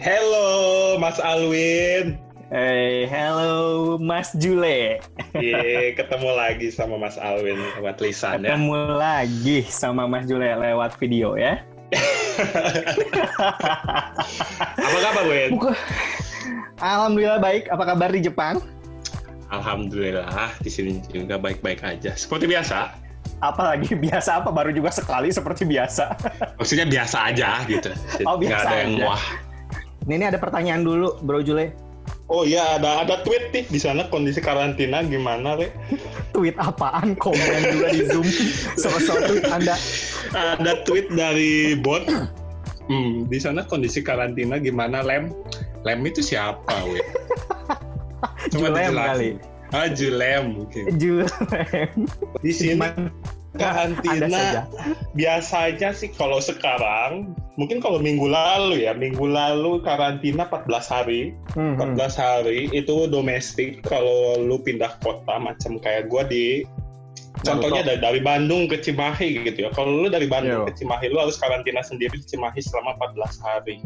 Hello, Mas Alwin. Hey, hello Mas Jule. Iya, ketemu lagi sama Mas Alwin lewat lisan ya. Ketemu lagi sama Mas Jule lewat video ya. Apa kabar, Win? Buka. Alhamdulillah baik. Apa kabar di Jepang? Alhamdulillah di sini juga baik-baik aja. Seperti biasa. Apalagi biasa apa baru juga sekali seperti biasa. Maksudnya biasa aja gitu. Oh, Nggak biasa ada yang aja. wah. Ini, ini ada pertanyaan dulu, Bro Jule. Oh iya, ada ada tweet nih di sana kondisi karantina gimana, Le? Tweet apaan? Komen juga di Zoom. Sosok tweet Anda. ada tweet dari bot. Hmm, di sana kondisi karantina gimana, Lem? Lem itu siapa, Win? Coba Julem dijelasin. kali. Ah, Julem mungkin. Julem. Di sini karantina biasanya sih kalau sekarang mungkin kalau minggu lalu ya minggu lalu karantina 14 hari Hmm, hmm. 14 hari itu domestik kalau lu pindah kota macam kayak gua di contohnya dari, dari Bandung ke Cimahi gitu ya kalau lu dari Bandung Yo. ke Cimahi lu harus karantina sendiri di Cimahi selama 14 hari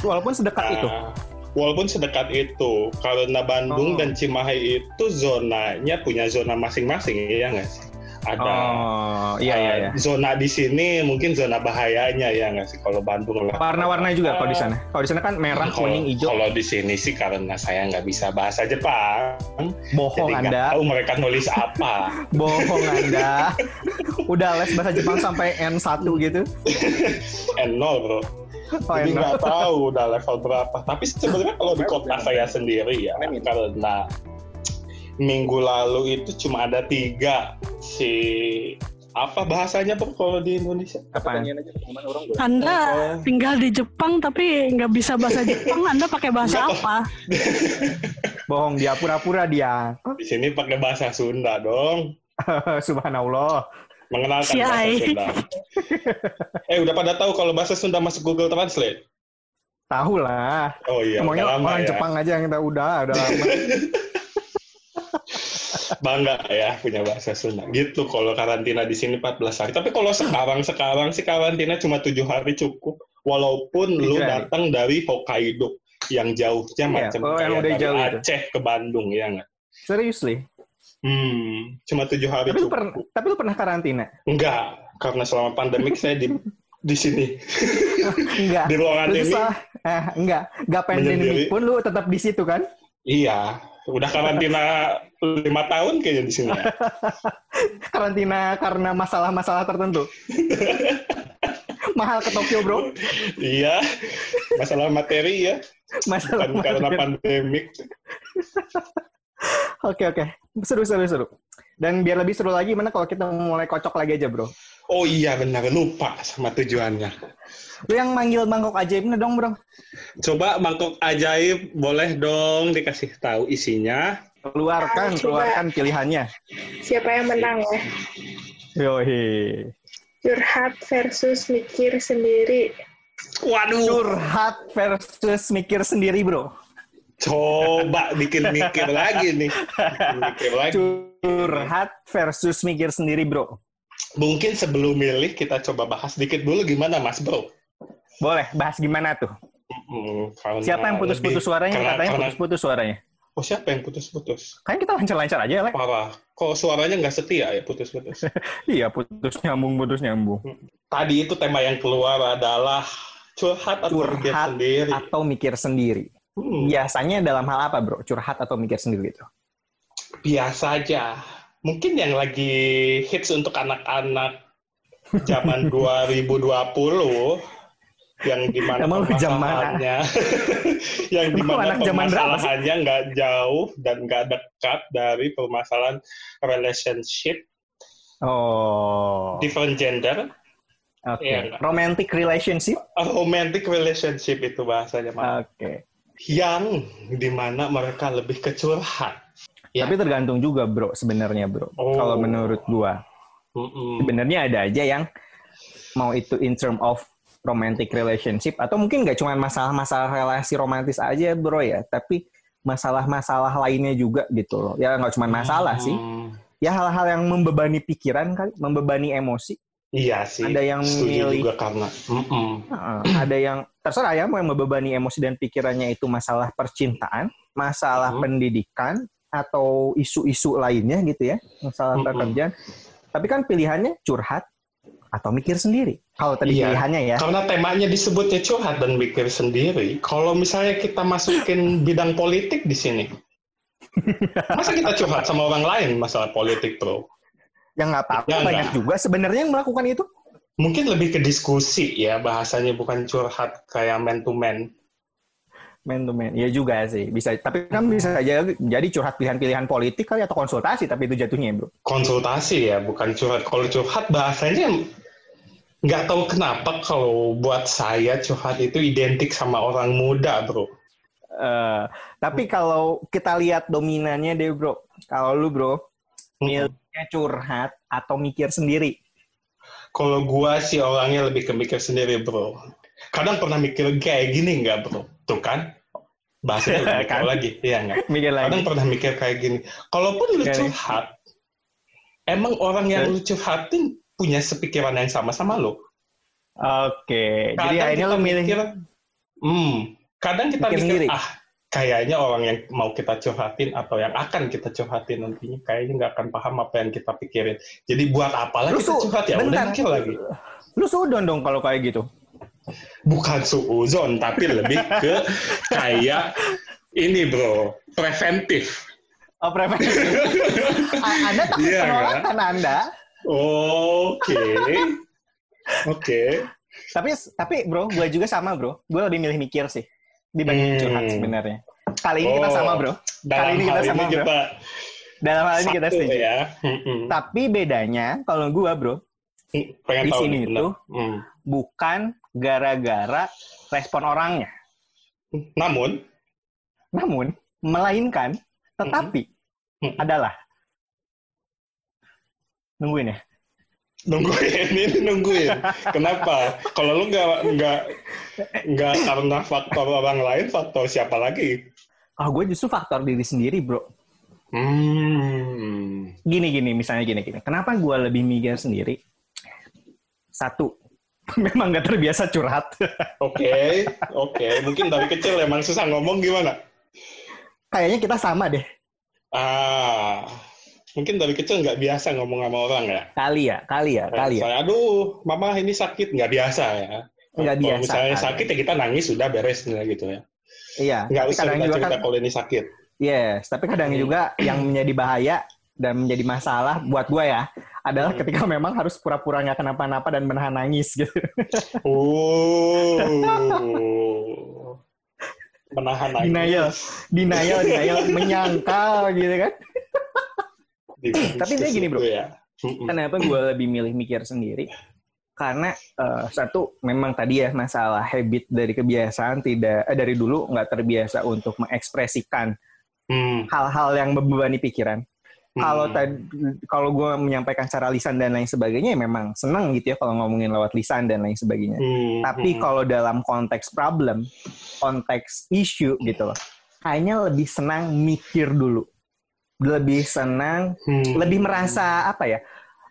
Walaupun sedekat itu. Nah, walaupun sedekat itu karena Bandung Oh. dan Cimahi itu zonanya punya zona masing-masing ya nggak sih ada Oh, iya iya iya. Uh, zona di sini mungkin zona bahayanya ya nggak sih kalau Bandung lah. Warna-warna juga kalau di sana. Kalau di sana kan merah, Kalau- kuning, hijau. Kalau di sini sih karena saya nggak bisa bahasa Jepang, Bohong jadi Anda. tahu mereka nulis apa. Bohong Anda. Udah les bahasa Jepang sampai N1 gitu. N0 bro. Oh, Jadi N0. nggak tahu udah level berapa. Tapi sebenarnya kalau di kota saya sendiri ya, karena minggu lalu itu cuma ada tiga si apa bahasanya bro kalau di Indonesia? Apaan? Anda Oh. tinggal di Jepang tapi nggak bisa bahasa Jepang, Anda pakai bahasa apa? Bohong dia pura-pura dia. Di sini pakai bahasa Sunda dong. Subhanallah. mengenalkan Si bahasa Ai. Sunda. eh udah pada tahu kalau bahasa Sunda masuk Google Translate? Tahu lah. Oh iya, lama orang ya. Jepang aja yang tahu udah, udah lama. Bangga ya punya bahasa Sunda. Gitu kalau karantina di sini 14 hari. Tapi kalau sekarang sekarang sih karantina cuma tujuh hari cukup. Walaupun lu Tujuh hari. datang dari Hokkaido yang jauhnya Iya, macam oh, yang kayak udah dari jauh itu. Aceh ke Bandung ya nggak? Seriously. Hmm, cuma tujuh hari Tapi lu cukup. pernah tapi lu pernah karantina? Enggak, karena selama pandemik saya di di sini Enggak. di ruangan Lu ini. Eh, enggak. Enggak Menyendiri. pun lu tetap di situ kan? Iya, udah karantina lima tahun kayaknya di sini. Ya. Karantina karena masalah-masalah tertentu. Mahal ke Tokyo, Bro. iya, masalah materi ya, Masalah bukan karena mahal. pandemik. Oke, oke. Seru, seru, seru. Dan biar lebih seru lagi, mana kalau kita mulai kocok lagi aja, bro. Oh iya benar, lupa sama tujuannya. Lu yang manggil mangkok ajaibnya dong, bro. Coba mangkok ajaib, boleh dong dikasih tahu isinya. Keluarkan, coba. keluarkan pilihannya. Siapa yang menang ya? Yoi. Curhat versus mikir sendiri. Waduh, Curhat versus mikir sendiri, bro. coba bikin mikir lagi nih. Bikin mikir lagi. Curhat versus mikir sendiri, bro. Mungkin sebelum milih kita coba bahas dikit dulu gimana Mas Bro? Boleh, bahas gimana tuh? Hmm, Siapa yang putus-putus suaranya? karena- Katanya putus-putus suaranya. Oh siapa yang putus-putus? Kan kita lancar-lancar aja, Le. Parah. Kok suaranya nggak setia ya putus-putus? Iya, putus nyambung, putus nyambung. Tadi itu tema yang keluar adalah curhat atau mikir Curhat sendiri. atau mikir sendiri. Hmm, Biasanya dalam hal apa, bro? Curhat atau mikir sendiri gitu? biasa aja. Mungkin yang lagi hits untuk anak-anak zaman 2020 yang Emang jam mana? permasalahannya yang Emang anak zaman berapa sih? permasalahannya nggak jauh dan nggak dekat dari permasalahan relationship Oh, different gender oke. Iya, enggak. Romantic relationship? a romantic relationship itu bahasanya. Oke. yang di mana mereka lebih kecurhat Ya. Tapi tergantung juga, bro, sebenarnya, bro. Oh. Kalau menurut gua, Mm-mm. sebenarnya ada aja yang mau itu in term of romantic relationship atau mungkin nggak cuma masalah-masalah relasi romantis aja, bro ya, tapi masalah-masalah lainnya juga gitu loh. Ya nggak cuma masalah sih. Hmm. Ya hal-hal yang membebani pikiran kali, membebani emosi. Iya sih. Ada yang Setuju milih. juga karena. Heeh, ada yang terserah ya mau yang membebani emosi dan pikirannya itu masalah percintaan, masalah Hmm. pendidikan atau isu-isu lainnya gitu ya, masalah pekerjaan. Tapi kan pilihannya curhat atau mikir sendiri. Kalau tadi Iya. pilihannya ya. Karena temanya disebutnya curhat dan mikir sendiri. Kalau misalnya kita masukin bidang politik di sini, masa kita curhat sama orang lain masalah politik, bro? Yang nggak apa-apa Ya, banyak juga sebenarnya yang melakukan itu. Mungkin lebih ke diskusi ya bahasanya bukan curhat kayak man to man. Man to man. Iya juga sih. Bisa. Tapi kan bisa aja jadi curhat pilihan-pilihan politik kali atau konsultasi tapi itu jatuhnya, Bro. Konsultasi ya, bukan curhat. Kalau curhat bahasanya nggak tahu kenapa kalau buat saya curhat itu identik sama orang muda, bro. Eh, tapi kalau kita lihat dominannya deh, Bro. Kalau lu, Bro, milihnya curhat atau mikir sendiri. Kalau gua sih orangnya lebih ke mikir sendiri, bro. Kadang pernah mikir kayak gini nggak, bro? Tuh kan? Lebih mikir Kan? lagi, iya nggak? Mikir lagi. Kadang pernah mikir kayak gini. Kalaupun lu curhat, emang orang yang lu curhatin punya sepikiran yang sama sama lu? Oke. Jadi Kadang akhirnya lu milih mikir, hmm, kadang kita Mikir mikir, sendiri. ah, kayaknya orang yang mau kita curhatin atau yang akan kita curhatin nantinya kayaknya nggak akan paham apa yang kita pikirin. Jadi buat apalah Lu kita su- curhat ya? Udah bentar. mikir lagi. lu sudon dong kalau kayak gitu. Bukan suuzon, tapi lebih ke kayak ini bro, preventif. Oh, preferensi. A- anda takut Iya, penolakan Anda. Oke, oke. Tapi tapi bro, gue juga sama bro. Gue lebih milih mikir sih dibanding Hmm. curhat sebenarnya. Kali ini kita Oh, sama bro. Dalam ini kita sama, ini bro. kita Dalam hal ini kita setuju. ya. Mm-mm. Tapi bedanya kalau gue bro, Pengen di tahu sini itu. Hmm. bukan gara-gara respon orangnya, Namun, namun melainkan tetapi Mm-mm. adalah nungguin ya. nungguin ini nungguin. Kenapa? Kalau lu nggak nggak nggak karena faktor orang lain, faktor siapa lagi? Ah, gue justru faktor diri sendiri bro. Hmm. Gini gini, misalnya gini gini. Kenapa gue lebih mikir sendiri? Satu, memang gak terbiasa curhat. Oke, oke. Mungkin dari kecil emang susah ngomong gimana? Kayaknya kita sama deh. Ah, mungkin dari kecil nggak biasa ngomong sama orang ya. Kali ya, kali ya, kali ya. Saya, aduh, mama ini sakit nggak biasa ya. Nggak biasa, misalnya kan. sakit ya kita nangis sudah beres gitu ya. Iya, Nggak usah kita juga cerita kan, kalau ini sakit. yes, tapi kadang Hmm. juga yang menjadi bahaya dan menjadi masalah buat gue ya adalah Hmm. ketika memang harus pura-pura nggak kenapa-napa dan menahan nangis gitu. Oh. Menahan nangis. Denial, denial, denial, menyangkal gitu kan. Di- Tapi di dia gini, bro. Ya. Kenapa gue lebih milih mikir sendiri? Karena eh, satu memang tadi ya masalah habit dari kebiasaan tidak eh, dari dulu nggak terbiasa untuk mengekspresikan Hmm. hal-hal yang membebani pikiran. Kalau Hmm. tadi kalau gue menyampaikan secara lisan dan lain sebagainya ya memang senang gitu ya kalau ngomongin lewat lisan dan lain sebagainya. Hmm, Tapi hmm. kalau dalam konteks problem, konteks isu gitu loh, kayaknya lebih senang mikir dulu. Lebih senang, Hmm. lebih merasa apa ya?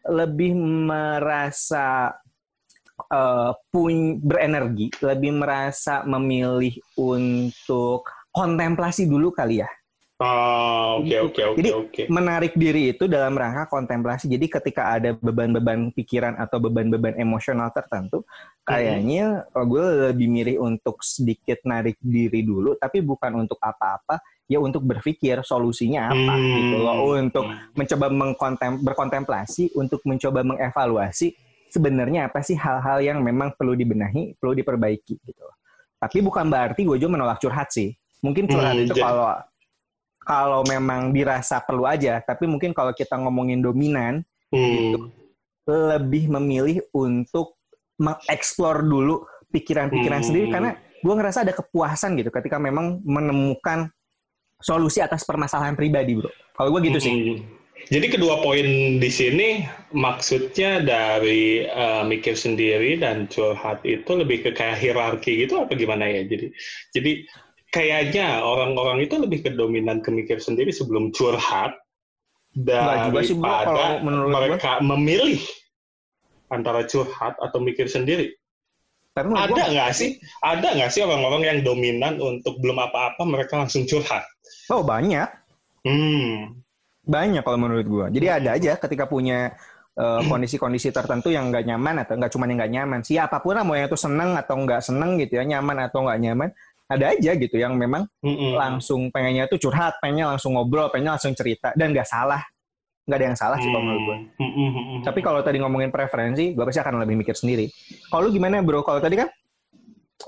Lebih merasa eh, pun berenergi, lebih merasa memilih untuk kontemplasi dulu kali ya. Ah, oke oke oke Jadi, oke. menarik diri itu dalam rangka kontemplasi. Jadi ketika ada beban-beban pikiran atau beban-beban emosional tertentu, kayaknya oh, gue lebih milih untuk sedikit narik diri dulu, tapi bukan untuk apa-apa, ya untuk berpikir solusinya apa Hmm. gitu loh, untuk mencoba mengkontem berkontemplasi, untuk mencoba mengevaluasi sebenarnya apa sih hal-hal yang memang perlu dibenahi, perlu diperbaiki gitu. loh. Tapi bukan berarti gue juga menolak curhat sih. Mungkin curhat Hmm, itu jadi- kalau kalau memang dirasa perlu aja, tapi mungkin kalau kita ngomongin dominan, Hmm. lebih memilih untuk mengeksplor dulu pikiran-pikiran Hmm. sendiri karena gue ngerasa ada kepuasan gitu ketika memang menemukan solusi atas permasalahan pribadi, bro. Kalau gue gitu sih. Hmm. Jadi kedua poin di sini maksudnya dari eh, mikir sendiri dan curhat itu lebih ke kayak hierarki gitu apa gimana ya? Jadi jadi kayaknya orang-orang itu lebih ke dominan ke mikir sendiri sebelum curhat Enggak juga sih, bro, daripada kalau menurut gua. mereka memilih antara curhat atau mikir sendiri? Karena Ada nggak sih? Ada nggak sih orang-orang yang dominan untuk belum apa-apa mereka langsung curhat? Oh banyak, Hmm. banyak kalau menurut gua. Jadi ada aja ketika punya eh, kondisi-kondisi tertentu yang nggak nyaman atau nggak cuma yang nggak nyaman. Siapa pun lah mau yang itu seneng atau nggak seneng gitu ya, nyaman atau nggak nyaman, ada aja gitu yang memang Mm-mm. langsung pengennya tuh curhat, pengennya langsung ngobrol, pengennya langsung cerita dan nggak salah, nggak ada yang salah sih kalau menurut gua. Hmm, mm, mm, mm, Tapi kalau tadi ngomongin preferensi, gue pasti akan lebih mikir sendiri. Kalau lu gimana bro? Kalau tadi kan,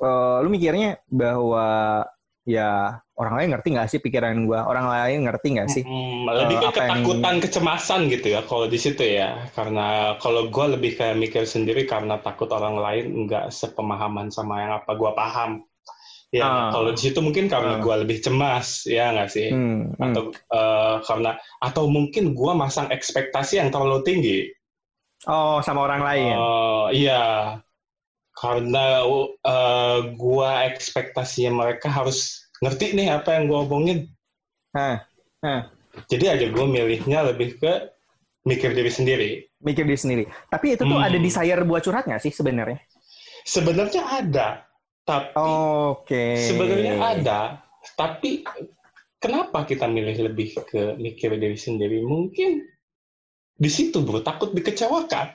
eh, lu mikirnya bahwa ya orang lain ngerti nggak sih pikiran gue? Orang lain ngerti nggak sih? Mm, lebih ke apa yang- ketakutan, kecemasan gitu ya kalau di situ ya. Karena kalau gue lebih kayak mikir sendiri karena takut orang lain nggak sepemahaman sama yang apa gue paham. Ya, Ah. kalau di situ mungkin karena Ah. gue lebih cemas, ya nggak sih? Hmm, hmm. Atau eh, karena atau mungkin gue masang ekspektasi yang terlalu tinggi. Oh, sama orang lain. Oh iya, karena uh, gua ekspektasinya mereka harus ngerti nih apa yang gua omongin. Hah, hah. Jadi aja gua milihnya lebih ke mikir diri sendiri. Mikir diri sendiri. Tapi itu tuh Hmm. ada desire buat curhat nggak sih sebenarnya? Sebenarnya ada, tapi Oke. sebenarnya ada, tapi kenapa kita milih lebih ke mikir diri sendiri? Mungkin di situ bro takut dikecewakan.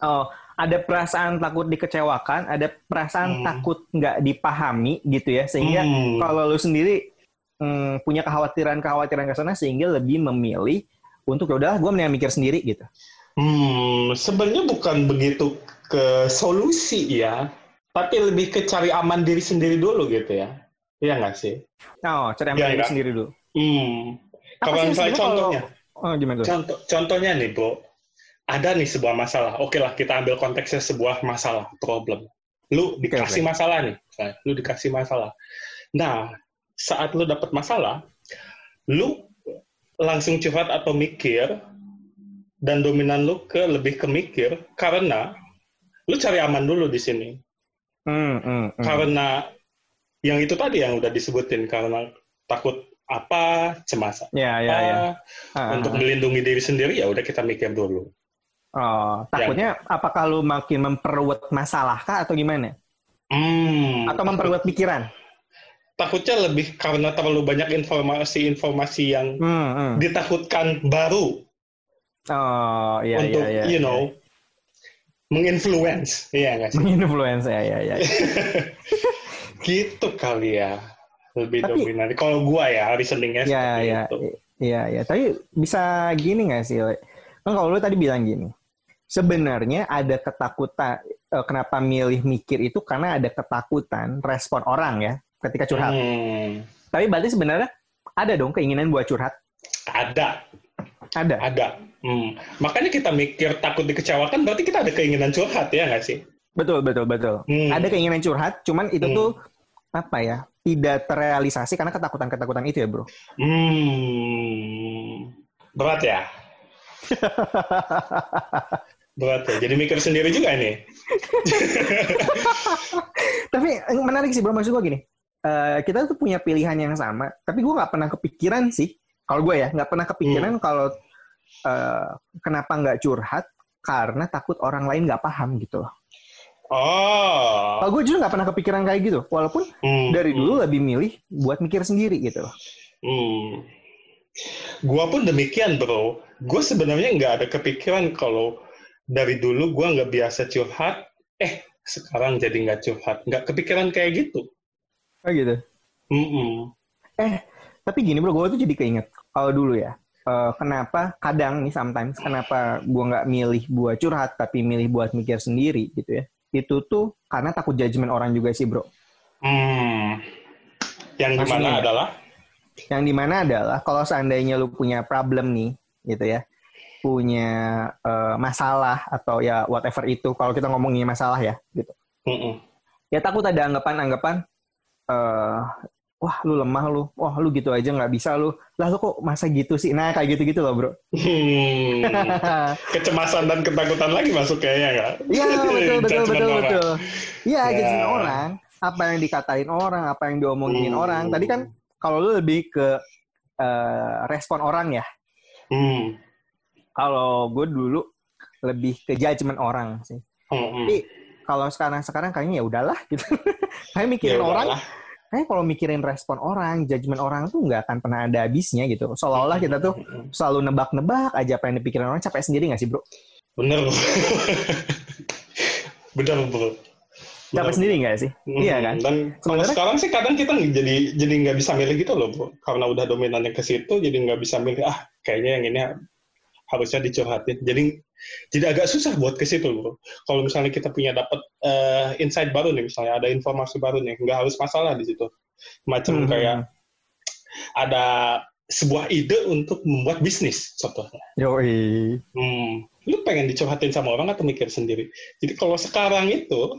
Oh, ada perasaan takut dikecewakan, ada perasaan Hmm. takut nggak dipahami gitu ya, sehingga Hmm. kalau lu sendiri hmm, punya kekhawatiran-kekhawatiran ke sana sehingga lebih memilih untuk ya udahlah gue mending mikir sendiri gitu. Hmm, sebenarnya bukan begitu ke solusi ya, tapi lebih ke cari aman diri sendiri dulu gitu ya. Iya nggak sih? Oh, cari aman Iya, diri enggak? sendiri dulu. Hmm. Kalau misalnya sebenarnya kalau- contohnya, Oh, gimana tuh? contoh, contohnya nih bro, ada nih sebuah masalah. Oke lah, kita ambil konteksnya sebuah masalah, problem. Lu dikasih masalah nih, lu dikasih masalah. Nah, saat lu dapat masalah, lu langsung curhat atau mikir, dan dominan lu ke lebih ke mikir, karena lu cari aman dulu di sini. Hmm, hmm, hmm. Karena yang itu tadi yang udah disebutin, karena takut apa, cemas apa, Ya, ya, ya. Ah, untuk ah, melindungi diri sendiri ya udah kita mikir dulu. Oh, takutnya apakah lu makin memperluat masalah kah atau gimana? Hmm, Atau memperluat pikiran? takutnya lebih karena terlalu banyak informasi-informasi yang Hmm, hmm. ditakutkan baru Oh, iya, untuk iya, iya. you know menginfluence, iya nggak sih? Menginfluence, ya, ya, ya. gitu kali ya lebih Tapi- dominan. Kalau gua ya reasoningnya Iya, seperti iya. itu. Iya, iya. Tapi bisa gini nggak sih, Le? Kan kalau lu tadi bilang gini, sebenarnya ada ketakutan, eh, kenapa milih mikir itu karena ada ketakutan respon orang ya ketika curhat. Hmm, Tapi berarti sebenarnya ada dong keinginan buat curhat. ada, Ada. ada. Hmm. Makanya kita mikir takut dikecewakan, berarti kita ada keinginan curhat ya nggak sih? Betul, betul, betul. Hmm. Ada keinginan curhat, cuman itu Hmm. tuh apa ya? Tidak terrealisasi karena ketakutan-ketakutan itu ya, Bro. Hmm, berat ya. berat ya. Jadi mikir sendiri juga nih. Tapi menarik sih, Bro. Maksud gue gini. eh, kita tuh punya pilihan yang sama, tapi gue nggak pernah kepikiran sih. Kalau gue ya, nggak pernah kepikiran kalau eh, kenapa nggak curhat karena takut orang lain nggak paham gitu loh. Oh. Kalau gue justru nggak pernah kepikiran kayak gitu. Walaupun Hmm, dari dulu lebih milih buat mikir sendiri gitu loh. Hmm. Gua pun demikian, bro. Gue sebenarnya nggak ada kepikiran kalau dari dulu gua nggak biasa curhat, eh sekarang jadi nggak curhat. Nggak kepikiran kayak gitu. Oh gitu. Mm-mm. Tapi gini bro, gue tuh jadi keinget kalau dulu ya. eh, kenapa kadang nih sometimes kenapa gue nggak milih buat curhat tapi milih buat mikir sendiri gitu ya? Itu tuh karena takut judgement orang juga sih bro. Hmm. Yang Maksudnya di mana ya? adalah, Yang di mana adalah kalau seandainya lu punya problem nih gitu ya, punya eh, masalah atau ya whatever itu. Kalau kita ngomongin masalah ya gitu. Mm-mm. Ya takut ada anggapan-anggapan. eh Wah lu lemah lu, wah lu gitu aja nggak bisa lu, lah lu kok masa gitu sih? Nah kayak gitu-gitu loh bro. Hmm. Kecemasan dan ketakutan lagi masuk kayaknya nggak? Iya betul betul betul orang. betul. Iya Ya. jadi orang apa yang dikatain orang, apa yang diomongin Hmm. orang. Tadi kan kalau lu lebih ke eh, respon orang ya. Hmm. Kalau gue dulu lebih ke judgement orang sih. Mm-mm. Tapi kalau sekarang sekarang kayaknya ya udahlah gitu. Kayak mikirin Ya orang, udahlah. kayak kalau mikirin respon orang, judgement orang tuh nggak akan pernah ada habisnya gitu. Seolah-olah kita tuh Mm-mm. selalu nebak-nebak aja apa yang dipikirin orang, capek sendiri nggak sih bro? Bener. Bener, bro. Capek Bener. sendiri nggak sih? Hmm, Iya kan? Dan kalau sekarang sih kadang kita jadi jadi nggak bisa milih gitu loh, bro. Karena udah dominannya ke situ, jadi nggak bisa milih. Ah, kayaknya yang ini harusnya dicurhatin. Jadi jadi agak susah buat ke situ, bro. Kalau misalnya kita punya dapat eh, insight baru nih, misalnya ada informasi baru nih, nggak harus masalah di situ. Macam Hmm. kayak ada sebuah ide untuk membuat bisnis, contohnya. Yoi. Hmm, lu pengen dicurhatin sama orang atau mikir sendiri? Jadi kalau sekarang itu,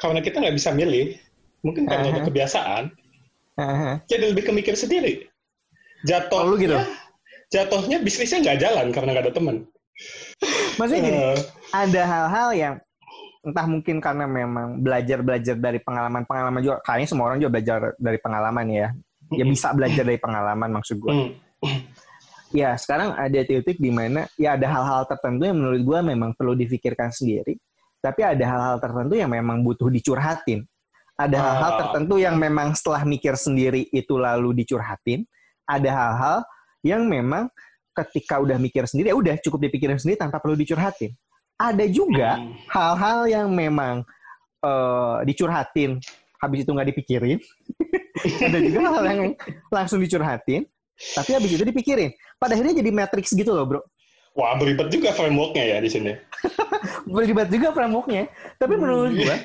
karena kita nggak bisa milih, mungkin karena Aha. udah kebiasaan, Haha. jadi lebih ke mikir sendiri. Kalau lu gitu? Jatuhnya, bisnisnya nggak jalan karena nggak ada teman. Maksudnya gini, Eh, ada hal-hal yang entah mungkin karena memang belajar-belajar dari pengalaman-pengalaman juga. Kayaknya semua orang juga belajar dari pengalaman ya. Ya bisa belajar dari pengalaman maksud gue. hmm, Ya sekarang ada titik di mana ya ada hal-hal tertentu yang menurut gue memang perlu difikirkan sendiri. Tapi ada hal-hal tertentu yang memang butuh dicurhatin. Ada Ah. hal-hal tertentu yang memang setelah mikir sendiri itu lalu dicurhatin. Ada hal-hal yang memang ketika udah mikir sendiri ya udah cukup dipikirin sendiri tanpa perlu dicurhatin. Ada juga hmm. hal-hal yang memang eh, dicurhatin habis itu nggak dipikirin ada juga hal yang langsung dicurhatin tapi habis itu dipikirin pada akhirnya jadi matrix gitu loh bro Wah, beribet juga frameworknya ya di sini. berlibat juga frameworknya tapi Hmm. menurut gua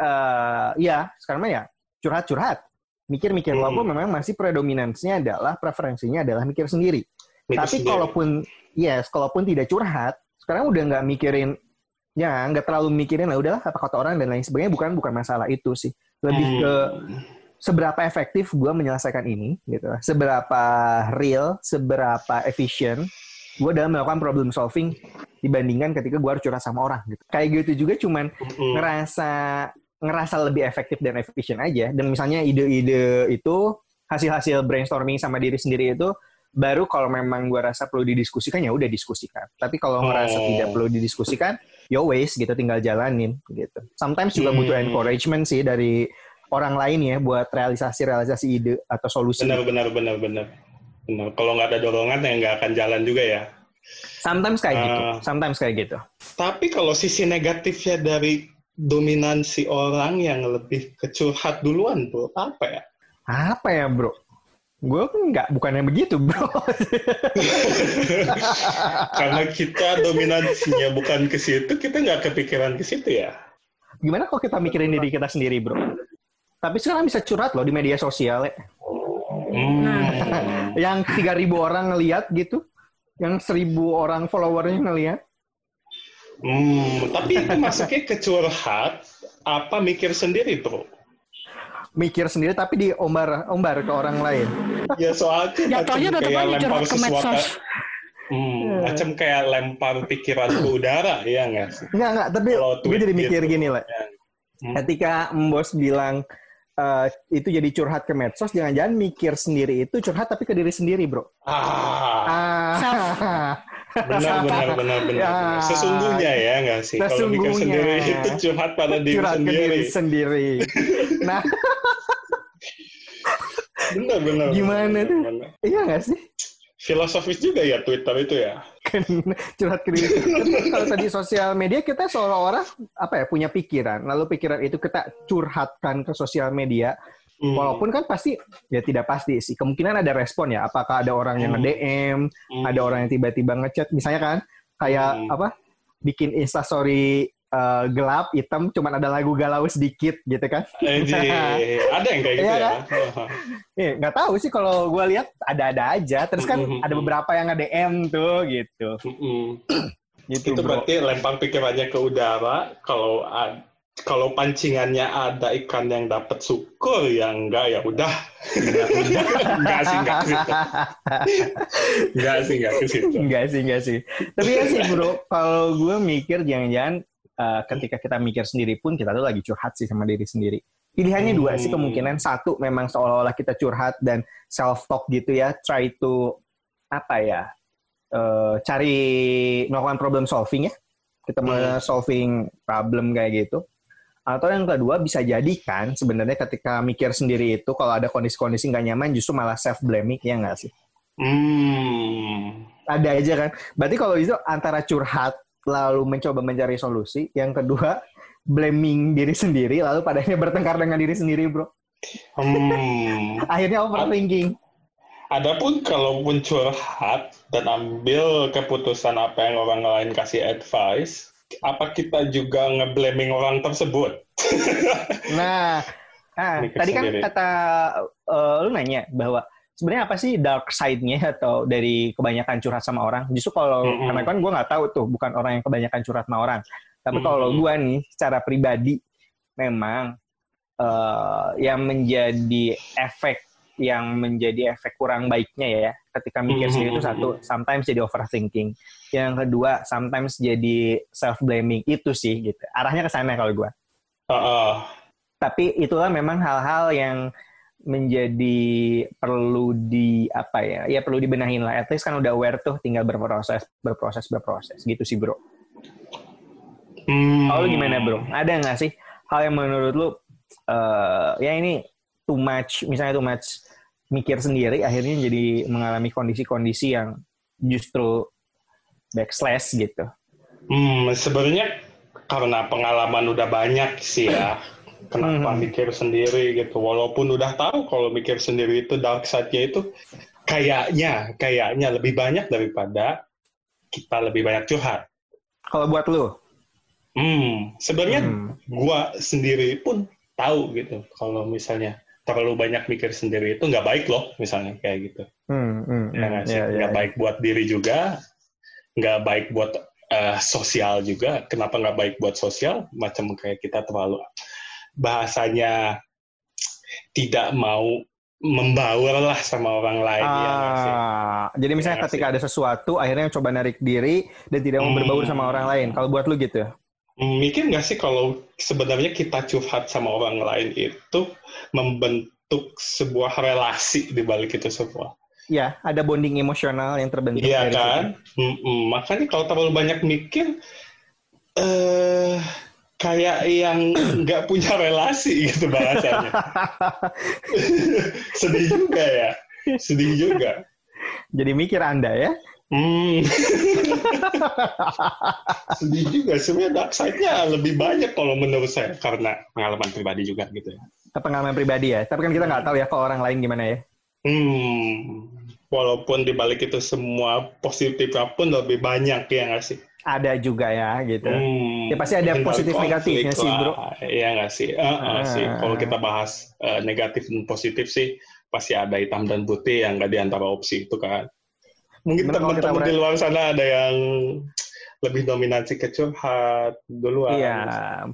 eh ya sekarang mah ya curhat-curhat mikir-mikir Hmm. walaupun memang masih predominansinya adalah preferensinya adalah mikir sendiri Mikir tapi sendiri. kalaupun yes kalaupun tidak curhat sekarang udah nggak mikirin ya nggak terlalu mikirin lah udahlah apa kata orang dan lain sebagainya bukan bukan masalah itu sih lebih Hmm. ke seberapa efektif gue menyelesaikan ini gitu seberapa real seberapa efisien gue dalam melakukan problem solving dibandingkan ketika gue harus curhat sama orang gitu kayak gitu juga cuman Hmm. ngerasa ngerasa lebih efektif dan efisien aja dan misalnya ide-ide itu hasil-hasil brainstorming sama diri sendiri itu baru kalau memang gue rasa perlu didiskusikan ya udah diskusikan tapi kalau ngerasa Oh. tidak perlu didiskusikan yo waste gitu tinggal jalanin gitu sometimes juga butuh Hmm. encouragement sih dari orang lain ya buat realisasi realisasi ide atau solusi Benar, benar, benar, benar. Benar. Kalau nggak ada dorongan ya nggak akan jalan juga ya. sometimes kayak gitu Ah. sometimes kayak gitu Tapi kalau sisi negatifnya dari dominansi orang yang lebih kecurhat duluan, bro, apa ya? apa ya bro gue nggak bukan yang begitu bro Karena kita dominansinya bukan ke situ, kita nggak kepikiran ke situ ya. Gimana kalau kita mikirin diri kita sendiri, bro? Tapi sekarang bisa curhat loh di media sosial ya. Hmm. Yang 3000 orang ngeliat gitu. Yang 1000 orang followernya ngeliat. Hmm, tapi itu masuknya ke curhat, apa mikir sendiri, bro? Mikir sendiri tapi diombar-ombar ke orang lain. Ya soalnya Jatuhnya macam tetap kayak aja lempar ke sesuatu. medsos. Hmm, Iya. macam kayak lempar pikiran ke udara, ya nggak sih? Enggak, enggak. Tapi Kalau gue tweet jadi mikir gitu. gini lah. Hmm. Ketika Mbos bilang eh, itu jadi curhat ke medsos, jangan-jangan mikir sendiri itu curhat tapi ke diri sendiri, bro. Ah, Ah. benar, benar, benar, benar. Ya. benar. Sesungguhnya ya nggak sih? Kalau mikir sendiri itu curhat pada diri curhat ke sendiri. diri sendiri. Nah, Benar, benar. Gimana benar, tuh? benar. iya nggak sih? Filosofis juga ya Twitter itu ya. Kan curhat ke diri. Kalau tadi sosial media kita seolah-olah apa ya punya pikiran, lalu pikiran itu kita curhatkan ke sosial media. Hmm. Walaupun kan pasti ya tidak pasti sih. Kemungkinan ada respon ya. Apakah ada orang yang Hmm. nge-DM, Hmm. ada orang yang tiba-tiba ngechat, misalnya kan kayak Hmm. apa? Bikin instastory eh, gelap, hitam, cuman ada lagu galau sedikit gitu kan. Ada yang kayak gitu Iya ya. kan? Eh, nggak tahu sih kalau gue lihat ada-ada aja. Terus kan Hmm. ada beberapa yang nge-DM tuh gitu. Mm-mm. Gitu, Itu bro. berarti lempar pikirannya ke udara. Kalau kalau pancingannya ada ikan yang dapat syukur, ya enggak ya udah. enggak sih, enggak situ. Enggak sih, enggak situ. Enggak sih, enggak sih. Tapi ya sih bro, kalau gue mikir jangan-jangan eh, ketika kita mikir sendiri pun kita tuh lagi curhat sih sama diri sendiri. Pilihannya dua sih Hmm. kemungkinan. Satu memang seolah-olah kita curhat dan self-talk gitu ya. Try to, apa ya, eh, cari melakukan problem solving ya. kita mau solving problem kayak gitu. Atau yang kedua bisa jadi kan sebenarnya ketika mikir sendiri itu kalau ada kondisi-kondisi nggak nyaman justru malah self blaming ya nggak sih? Hmm. Ada aja kan. Berarti kalau itu antara curhat lalu mencoba mencari solusi, yang kedua blaming diri sendiri lalu pada akhirnya bertengkar dengan diri sendiri, Bro. Hmm. Akhirnya overthinking. Adapun kalau pun curhat dan ambil keputusan apa yang orang lain kasih advice, apa kita juga ngeblaming orang tersebut? Nah, ah, Mikir tadi kan sendiri. kata eh, lu nanya bahwa sebenarnya apa sih dark side-nya atau dari kebanyakan curhat sama orang? Justru kalau Mm-mm. karena kan gue nggak tahu tuh, bukan orang yang kebanyakan curhat sama orang. Tapi Mm-mm. kalau gue nih, secara pribadi, memang eh, yang menjadi efek yang menjadi efek kurang baiknya ya ketika mikir Mm-mm. sendiri itu satu sometimes jadi overthinking yang kedua sometimes jadi self blaming itu sih gitu arahnya ke sana kalau gue Heeh. tapi itulah memang hal-hal yang menjadi perlu di apa ya ya perlu dibenahin lah. At least kan udah aware tuh tinggal berproses berproses berproses. Gitu sih bro. Hmm. kalau gimana bro? Ada nggak sih hal yang menurut lu eh ya ini too much misalnya too much mikir sendiri akhirnya jadi mengalami kondisi-kondisi yang justru backslash gitu? Hmm, sebenarnya karena pengalaman udah banyak sih ya. Kenapa Hmm. mikir sendiri gitu. Walaupun udah tahu kalau mikir sendiri itu dark side-nya itu kayaknya, kayaknya lebih banyak daripada kita lebih banyak curhat. kalau buat lu Hmm, sebenarnya Hmm. gua sendiri pun tahu gitu kalau misalnya terlalu banyak mikir sendiri itu nggak baik loh misalnya kayak gitu. Hmm, hmm, Ya hmm, nggak sih? ya, ya, Nggak ya. baik buat diri juga, nggak baik buat eh, sosial juga. Kenapa nggak baik buat sosial? Macam kayak kita terlalu bahasanya tidak mau membaur lah sama orang lain. ya? Ah, jadi misalnya Iya ketika ada sesuatu akhirnya coba narik diri dan tidak mau Hmm. berbaur sama orang lain. Kalau buat lu gitu? Hmm, Mikir nggak sih kalau sebenarnya kita curhat sama orang lain itu membentuk sebuah relasi di balik itu semua. Ya, ada bonding emosional yang terbentuk Iya kan? Mm-mm. Makanya kalau terlalu banyak mikir, eh kayak yang nggak punya relasi gitu bahasanya. Sedih juga ya. Sedih juga. Jadi mikir Anda ya. Hmm. Sedih juga. Sebenarnya dark side-nya lebih banyak kalau menurut saya. Karena pengalaman pribadi juga gitu ya. Pengalaman pribadi ya. Tapi kan kita nggak tahu ya kalau orang lain gimana ya. Hmm. Walaupun di balik itu semua positifnya pun lebih banyak ya nggak sih? Ada juga ya gitu. Hmm, Ya, pasti ada hindari positif negatifnya sih, bro. Iya nggak sih? Eh, eh, Ah. sih. Kalau kita bahas eh, negatif dan positif sih, pasti ada hitam dan putih yang nggak di antara opsi itu kan. Mungkin teman-teman di luar sana ada yang lebih dominasi ke curhat duluan. Iya,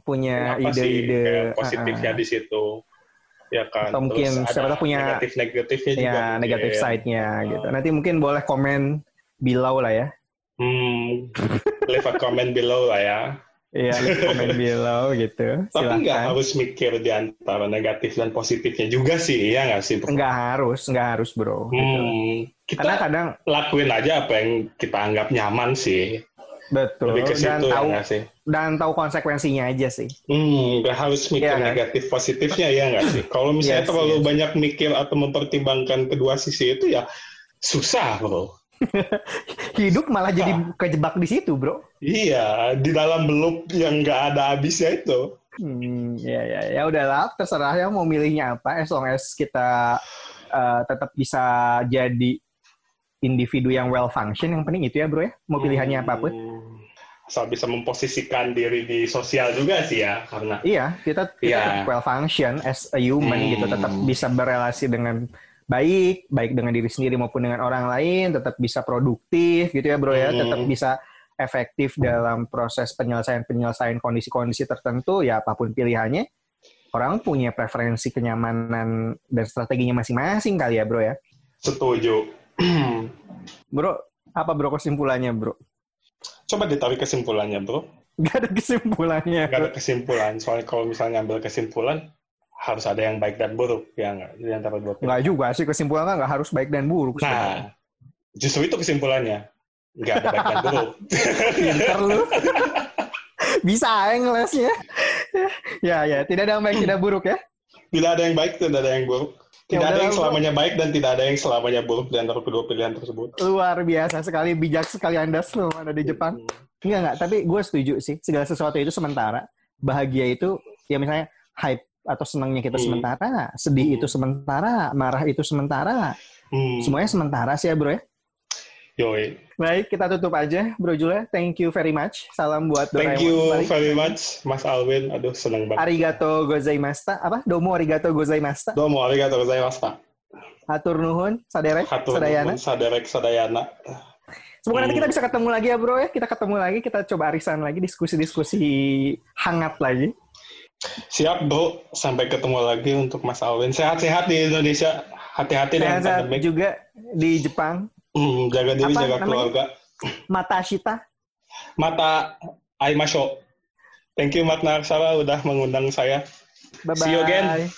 punya ide-ide. kayak positifnya ah, di situ? Ya kan. Atau mungkin Terus siapa ada tahu punya- negatif-negatifnya juga. ya mungkin. negatif side-nya Ah. gitu. Nanti mungkin boleh komen below lah ya. Hmm, leave a comment below lah ya. Iya, leave komen below gitu. Tapi nggak harus mikir di antara negatif dan positifnya juga sih, ya nggak sih? bro? Nggak harus, nggak harus bro. Gitu. Hmm, kita Karena kadang lakuin aja apa yang kita anggap nyaman sih. betul Lebih ke dan situ ya tahu nggak sih? dan tahu konsekuensinya aja sih. Hmm, nggak harus mikir Iya, kan? negatif positifnya ya nggak sih? Kalau misalnya Yes, terlalu yes. banyak mikir atau mempertimbangkan kedua sisi itu ya susah bro. Hidup malah jadi kejebak di situ, bro. Iya, di dalam loop yang nggak ada habisnya itu. Hmm, ya ya ya udahlah, terserah ya mau milihnya apa, as long as kita uh, tetap bisa jadi individu yang well function, yang penting itu ya, bro ya. Mau pilihannya apa pun. Hmm, Asal bisa memposisikan diri di sosial juga sih ya, karena Iya, kita, kita Iya. tetap well function as a human Hmm. gitu, tetap bisa berelasi dengan baik, baik dengan diri sendiri maupun dengan orang lain, tetap bisa produktif gitu ya bro ya, Hmm. tetap bisa efektif dalam proses penyelesaian-penyelesaian kondisi-kondisi tertentu, ya apa pun pilihannya, orang punya preferensi kenyamanan dan strateginya masing-masing kali ya bro ya. setuju. Bro, apa bro kesimpulannya bro? Coba ditarik kesimpulannya bro. Gak ada kesimpulannya. nggak ada kesimpulan. Soalnya kalau misalnya ambil kesimpulan, harus ada yang baik dan buruk. Ya nggak? Di antara dua. Nggak juga sih, kesimpulannya nggak harus baik dan buruk. sebenarnya. Nah, justru itu kesimpulannya. Nggak ada baik dan buruk. Pinter lu. Bisa ya ngelesnya. ya, ya. Tidak ada yang baik, tidak buruk ya. Tidak ada yang baik, tidak ada yang buruk. Ya Tidak ada udahlah, yang selamanya baik dan tidak ada yang selamanya buruk di antara kedua pilihan tersebut. Luar biasa sekali, bijak sekali Anda semua ada di Jepang. Enggak, enggak. Tapi gue setuju sih. Segala sesuatu itu sementara. Bahagia itu, ya misalnya hype atau senangnya kita Hmm. sementara. Sedih itu sementara. Marah itu sementara. Hmm. Semuanya sementara sih ya bro ya. Yoi. Baik, kita tutup aja Bro Jule. Thank you very much. Salam buat Thank Doraemon. you Balik. very much, Mas Alwin. Aduh, seneng banget. Arigato gozaimashita. Apa? Domo arigato gozaimashita. Domo, arigatou gozaimashita. Hatur nuhun, saderek, Hatur sadayana. nuhun, saderek, sadayana. Semoga nanti Hmm. kita bisa ketemu lagi ya bro ya. Kita ketemu lagi, kita coba arisan lagi, diskusi-diskusi hangat lagi. Siap, bro. Sampai ketemu lagi untuk Mas Alwin. Sehat-sehat di Indonesia. Hati-hati dengan pandemik. juga di Jepang. Hmm, jaga diri, Apa jaga namanya? keluarga. Mata Shita. Mata Aimasho. Thank you, Mat Narsara, udah mengundang saya. Bye-bye. See you again.